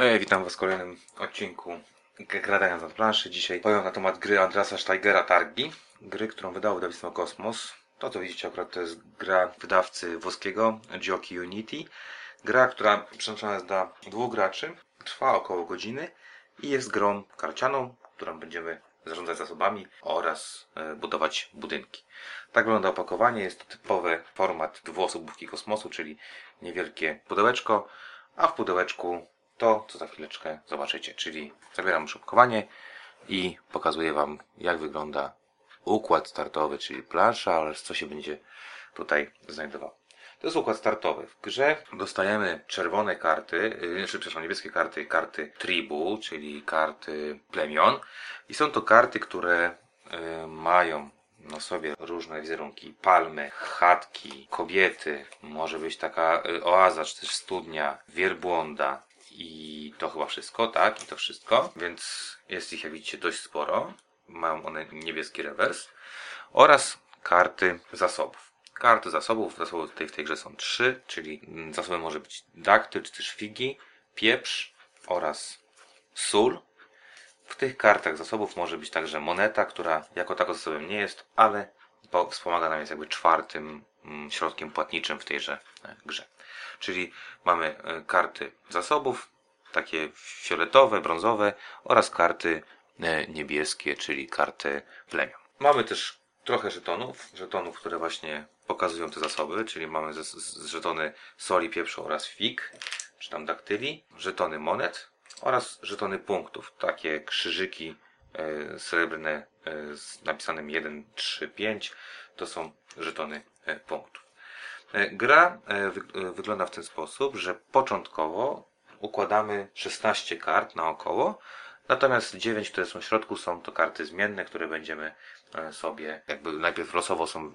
Hej, witam Was w kolejnym odcinku Gradając na planszy. Dzisiaj powiem na temat gry Andrasa Steigera Targi. Gry, którą wydało wydawnictwo Kosmos. To co widzicie akurat to jest gra wydawcy włoskiego Giochi Unity. Gra, która przeznaczona jest dla dwóch graczy. Trwa około godziny i jest grą karcianą, którą będziemy zarządzać zasobami oraz e, budować budynki. Tak wygląda opakowanie. Jest to typowy format dwuosobówki kosmosu, czyli niewielkie pudełeczko, a w pudełeczku to, co za chwileczkę zobaczycie. Czyli zabieram już opakowanie i pokazuję Wam, jak wygląda układ startowy, czyli plansza oraz co się będzie tutaj znajdowało. To jest układ startowy. W grze dostajemy czerwone karty, czy przepraszam, niebieskie karty, karty tribu, czyli karty plemion. I są to karty, które yy, mają na sobie różne wizerunki. Palmy, chatki, kobiety, może być taka yy, oaza, czy też studnia, wielbłąda. I to chyba wszystko, tak? I to wszystko. Więc jest ich, jak widzicie, dość sporo. Mają one niebieski rewers. Oraz karty zasobów. Karty zasobów, zasoby tutaj w tej grze są trzy, czyli zasoby może być daktyl, czy też figi, pieprz oraz sól. W tych kartach zasobów może być także moneta, która jako tako zasobem nie jest, ale po- wspomaga nam jest jakby czwartym środkiem płatniczym w tejże e, grze. Czyli mamy e, karty zasobów, takie fioletowe, brązowe oraz karty e, niebieskie, czyli karty plemion. Mamy też trochę żetonów, żetonów, które właśnie pokazują te zasoby, czyli mamy żetony soli, pieprzu oraz fig, czy tam daktyli, żetony monet oraz żetony punktów, takie krzyżyki srebrne z napisanym 1, 3, 5, to są żetony e, punktów. E, Gra e, wy- wygląda w ten sposób, że początkowo układamy 16 kart naokoło, natomiast 9, które są w środku, są to karty zmienne, które będziemy sobie jakby najpierw losowo są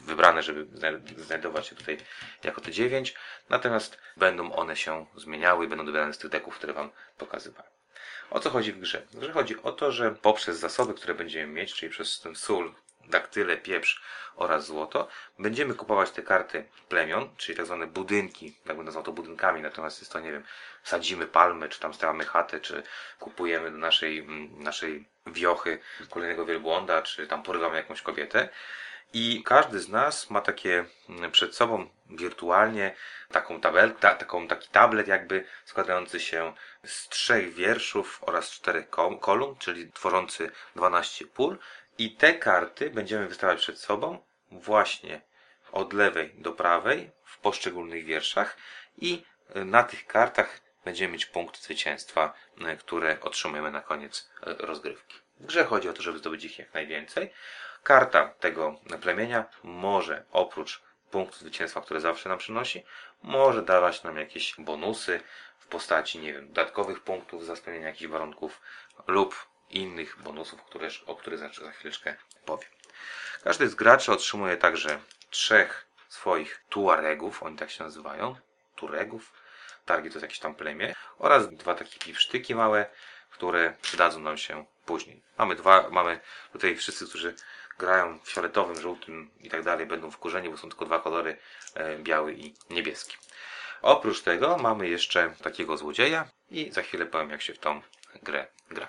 wybrane, żeby zna- znajdować się tutaj jako te 9, natomiast będą one się zmieniały i będą dobierane z tych deków, które Wam pokazywałem. O co chodzi w grze? W grze chodzi o to, że poprzez zasoby, które będziemy mieć, czyli przez ten sól, daktyle, pieprz oraz złoto, będziemy kupować te karty plemion, czyli tak zwane budynki, jakby nazwał to budynkami, natomiast jest to, nie wiem, sadzimy palmy, czy tam stawiamy chatę, czy kupujemy do naszej, mm, naszej wiochy kolejnego wielbłąda, czy tam porywamy jakąś kobietę. I każdy z nas ma takie mm, przed sobą wirtualnie taką tabel, ta, taką, taki tablet jakby składający się z trzech wierszów oraz czterech ko- kolumn, czyli tworzący 12 pól. I te karty będziemy wystawiać przed sobą właśnie od lewej do prawej w poszczególnych wierszach i y, na tych kartach będziemy mieć punkt zwycięstwa, y, które otrzymujemy na koniec y, rozgrywki. W grze chodzi o to, żeby zdobyć ich jak najwięcej. Karta tego plemienia może oprócz punktu zwycięstwa, które zawsze nam przynosi, może dawać nam jakieś bonusy w postaci, nie wiem, dodatkowych punktów za spełnienie jakichś warunków lub innych bonusów, które, o których za, za chwileczkę powiem. Każdy z graczy otrzymuje także trzech swoich tuaregów, oni tak się nazywają, turegów, targi to jest jakieś tam plemię, oraz dwa takie piwsztyki małe, które przydadzą nam się później. Mamy dwa, mamy tutaj wszyscy, którzy grają w fioletowym, żółtym i tak dalej, będą wkurzeni, bo są tylko dwa kolory, e, biały i niebieski. Oprócz tego mamy jeszcze takiego złodzieja i za chwilę powiem, jak się w tą grę gra.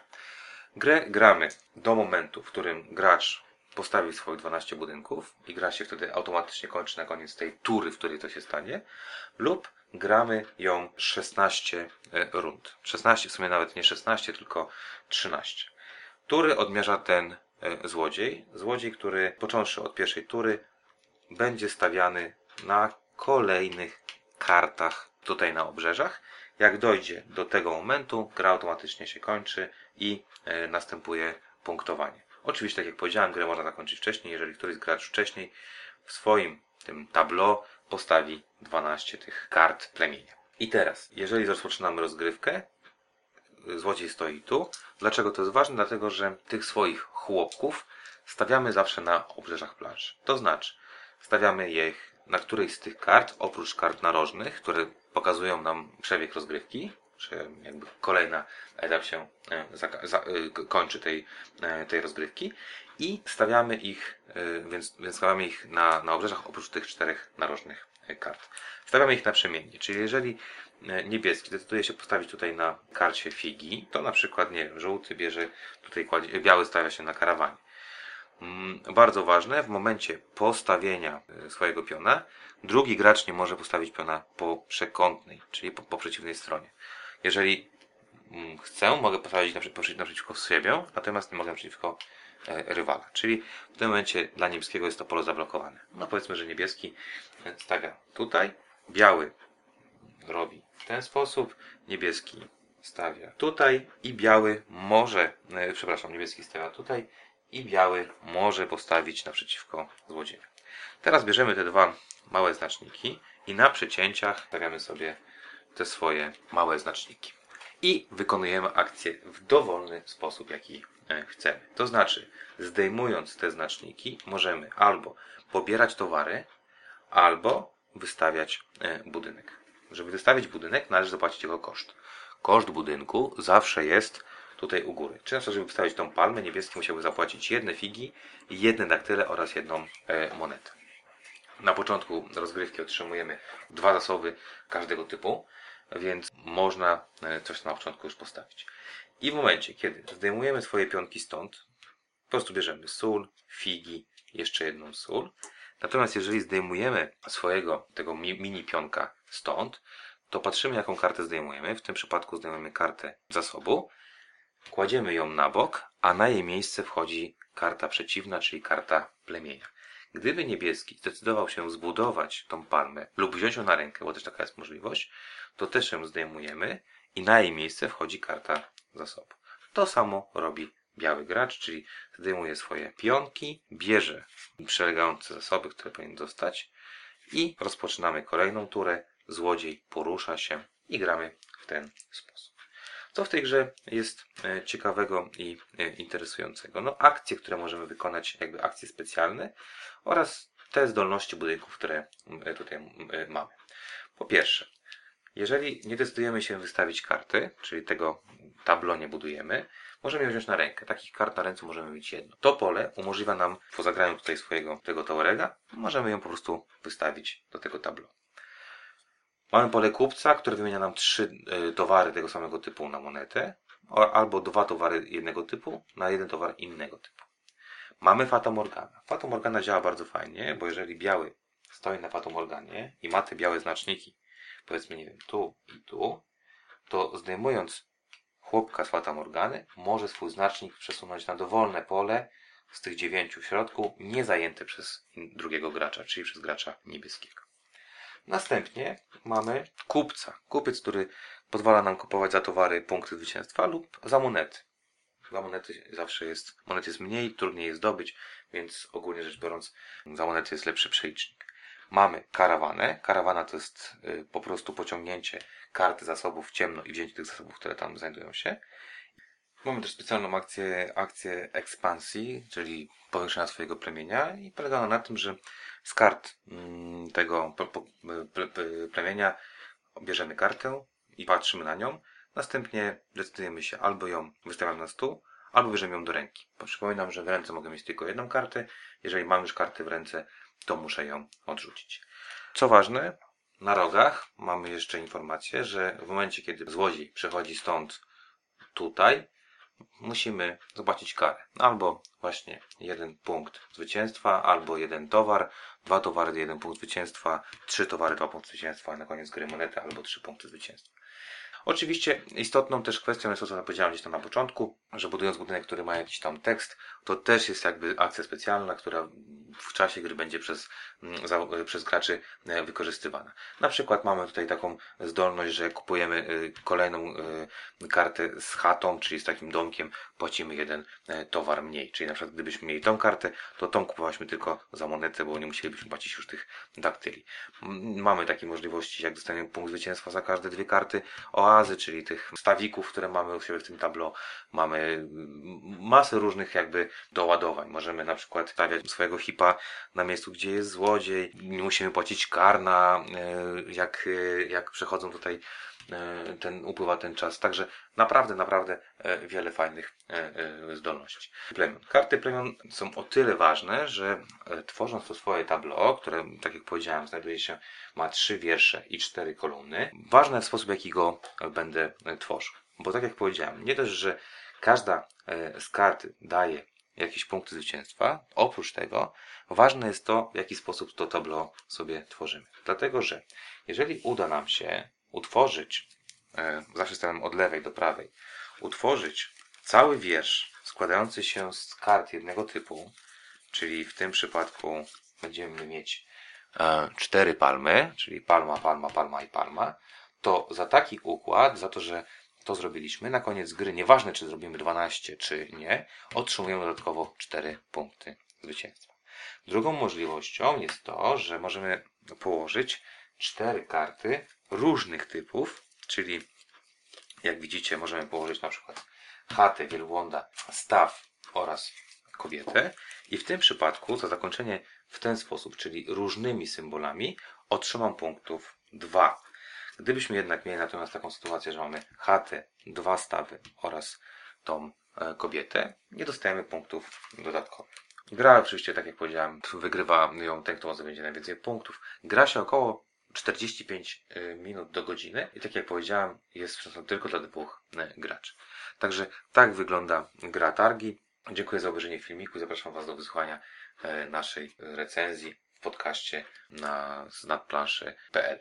Grę gramy do momentu, w którym gracz postawi swoich 12 budynków i gra się wtedy automatycznie kończy na koniec tej tury, w której to się stanie, lub gramy ją 16 e, rund. 16, w sumie nawet nie 16, tylko 13. Tury odmierza ten e, złodziej. Złodziej, który począwszy od pierwszej tury będzie stawiany na kolejnych kartach tutaj na obrzeżach. Jak dojdzie do tego momentu, gra automatycznie się kończy i e, następuje punktowanie. Oczywiście, tak jak powiedziałem, grę można zakończyć wcześniej, jeżeli któryś gracz wcześniej w swoim tym tableau postawi 12 tych kart plemienia. I teraz, jeżeli rozpoczynamy rozgrywkę, złodziej stoi tu. Dlaczego to jest ważne? Dlatego, że tych swoich chłopków stawiamy zawsze na obrzeżach planszy. To znaczy, stawiamy je na którejś z tych kart, oprócz kart narożnych, które pokazują nam przebieg rozgrywki, czy jakby kolejna etap się e, zaka- za, e, kończy tej, e, tej rozgrywki i stawiamy ich, więc, więc stawiamy ich na, na obrzeżach oprócz tych czterech narożnych kart. Stawiamy ich naprzemiennie, czyli jeżeli niebieski decyduje się postawić tutaj na karcie figi, to na przykład, nie wiem, żółty bierze, tutaj kładzie, biały stawia się na karawanie. Mm, bardzo ważne, w momencie postawienia e, swojego piona, drugi gracz nie może postawić piona po przekątnej, czyli po, po przeciwnej stronie. Jeżeli mm, chcę, mogę postawić naprzeciwko siebie, natomiast nie mogę przeciwko e, rywala. Czyli w tym momencie dla niebieskiego jest to pole zablokowane. No powiedzmy, że niebieski stawia tutaj, biały robi w ten sposób, niebieski stawia tutaj i biały może, e, przepraszam, niebieski stawia tutaj i biały może postawić naprzeciwko złodzieja. Teraz bierzemy te dwa małe znaczniki i na przecięciach stawiamy sobie te swoje małe znaczniki. I wykonujemy akcję w dowolny sposób, jaki e, chcemy. To znaczy, zdejmując te znaczniki, możemy albo pobierać towary, albo wystawiać e, budynek. Żeby wystawić budynek, należy zapłacić jego koszt. Koszt budynku zawsze jest tutaj u góry. Często, żeby wystawić tą palmę, niebieski musiałby zapłacić jedne figi, jedne daktyle oraz jedną e, monetę. Na początku rozgrywki otrzymujemy dwa zasoby każdego typu, więc można e, coś na początku już postawić. I w momencie, kiedy zdejmujemy swoje pionki stąd, po prostu bierzemy sól, figi, jeszcze jedną sól. Natomiast jeżeli zdejmujemy swojego tego mini pionka stąd, to patrzymy jaką kartę zdejmujemy. W tym przypadku zdejmujemy kartę zasobu Kładziemy ją na bok, a na jej miejsce wchodzi karta przeciwna, czyli karta plemienia. Gdyby niebieski zdecydował się zbudować tą palmę lub wziąć ją na rękę, bo też taka jest możliwość, to też ją zdejmujemy i na jej miejsce wchodzi karta zasobu. To samo robi biały gracz, czyli zdejmuje swoje pionki, bierze przelegające zasoby, które powinien dostać i rozpoczynamy kolejną turę. Złodziej porusza się i gramy w ten sposób. Co w tej grze jest e, ciekawego i e, interesującego? No akcje, które możemy wykonać, jakby akcje specjalne oraz te zdolności budynków, które e, tutaj mamy. Po pierwsze, jeżeli nie decydujemy się wystawić karty, czyli tego tablo nie budujemy, możemy ją wziąć na rękę. Takich kart na ręce możemy mieć jedno. To pole umożliwia nam, po zagraniu tutaj swojego tego towerega, możemy ją po prostu wystawić do tego tablo. Mamy pole kupca, które wymienia nam trzy e, towary tego samego typu na monetę, albo dwa towary jednego typu na jeden towar innego typu. Mamy Fata Morgana. Fata Morgana działa bardzo fajnie, bo jeżeli biały stoi na Fata Morganie i ma te białe znaczniki, powiedzmy, nie wiem, tu i tu, to zdejmując chłopka z Fata Morgany, może swój znacznik przesunąć na dowolne pole z tych dziewięciu w środku, nie zajęte przez drugiego gracza, czyli przez gracza niebieskiego. Następnie mamy kupca. Kupiec, który pozwala nam kupować za towary punkty zwycięstwa lub za monety. Za monety zawsze jest, monet jest mniej, trudniej jest zdobyć, więc ogólnie rzecz biorąc za monety jest lepszy przelicznik. Mamy karawanę. Karawana to jest y, po prostu pociągnięcie karty zasobów w ciemno i wzięcie tych zasobów, które tam znajdują się. Mamy też specjalną akcję, akcję ekspansji, czyli powiększenia swojego plemienia i polega ona na tym, że z kart mm, tego plemienia bierzemy kartę i patrzymy na nią. Następnie decydujemy się albo ją wystawiamy na stół, albo bierzemy ją do ręki. Przypominam, że w ręce mogę mieć tylko jedną kartę. Jeżeli mam już kartę w ręce, to muszę ją odrzucić. Co ważne, na rogach mamy jeszcze informację, że w momencie, kiedy złodziej przechodzi stąd tutaj, musimy zapłacić karę. Albo właśnie jeden punkt zwycięstwa, albo jeden towar, dwa towary, jeden punkt zwycięstwa, trzy towary, dwa punkty zwycięstwa, na koniec gry monety albo trzy punkty zwycięstwa. Oczywiście istotną też kwestią jest to, co powiedziałem gdzieś tam na początku, że budując budynek, który ma jakiś tam tekst, to też jest jakby akcja specjalna, która w czasie gry będzie przez, mm, za, przez graczy e, wykorzystywana. Na przykład mamy tutaj taką zdolność, że kupujemy e, kolejną e, kartę z chatą, czyli z takim domkiem, płacimy jeden towar mniej. Czyli na przykład gdybyśmy mieli tą kartę, to tą kupowaliśmy tylko za monetę, bo nie musielibyśmy płacić już tych daktyli. Mamy takie możliwości, jak dostaniemy punkt zwycięstwa za każde dwie karty oazy, czyli tych stawików, które mamy u siebie w tym tablo. Mamy masę różnych jakby doładowań. Możemy na przykład stawiać swojego hipa na miejscu, gdzie jest złodziej. Nie musimy płacić kar na, e, jak, e, jak przechodzą tutaj ten, upływa ten czas. Także naprawdę, naprawdę e, wiele fajnych e, e, zdolności. Plemion. Karty plemion są o tyle ważne, że e, tworząc to swoje tableau, które, tak jak powiedziałem, znajduje się, ma trzy wiersze i cztery kolumny, ważny jest sposób, jaki go e, będę e, tworzył. Bo tak jak powiedziałem, nie dość, że każda e, z kart daje jakieś punkty zwycięstwa. Oprócz tego ważne jest to, w jaki sposób to tableau sobie tworzymy. Dlatego, że jeżeli uda nam się utworzyć, e, zawsze stawiam od lewej do prawej, utworzyć cały wiersz składający się z kart jednego typu, czyli w tym przypadku będziemy mieć e, cztery palmy, czyli palma, palma, palma i palma, to za taki układ, za to, że to zrobiliśmy, na koniec gry, nieważne czy zrobimy 12 czy nie, otrzymujemy dodatkowo 4 punkty zwycięstwa. Drugą możliwością jest to, że możemy położyć cztery karty różnych typów, czyli jak widzicie możemy położyć na przykład chatę, wielbłąda, staw oraz kobietę i w tym przypadku za zakończenie w ten sposób, czyli różnymi symbolami otrzymam punktów 2. Gdybyśmy jednak mieli natomiast taką sytuację, że mamy chatę, dwa stawy oraz tą e, kobietę, nie dostajemy punktów dodatkowych. Gra oczywiście, tak jak powiedziałem, wygrywa ją ten, kto zdobędzie najwięcej punktów. Gra się około 45 y, minut do godziny i tak jak powiedziałem, jest przesąd tylko dla dwóch y, graczy. Także tak wygląda gra targi. Dziękuję za obejrzenie filmiku zapraszam Was do wysłuchania y, naszej recenzji w podcaście na znadplanszy.pl.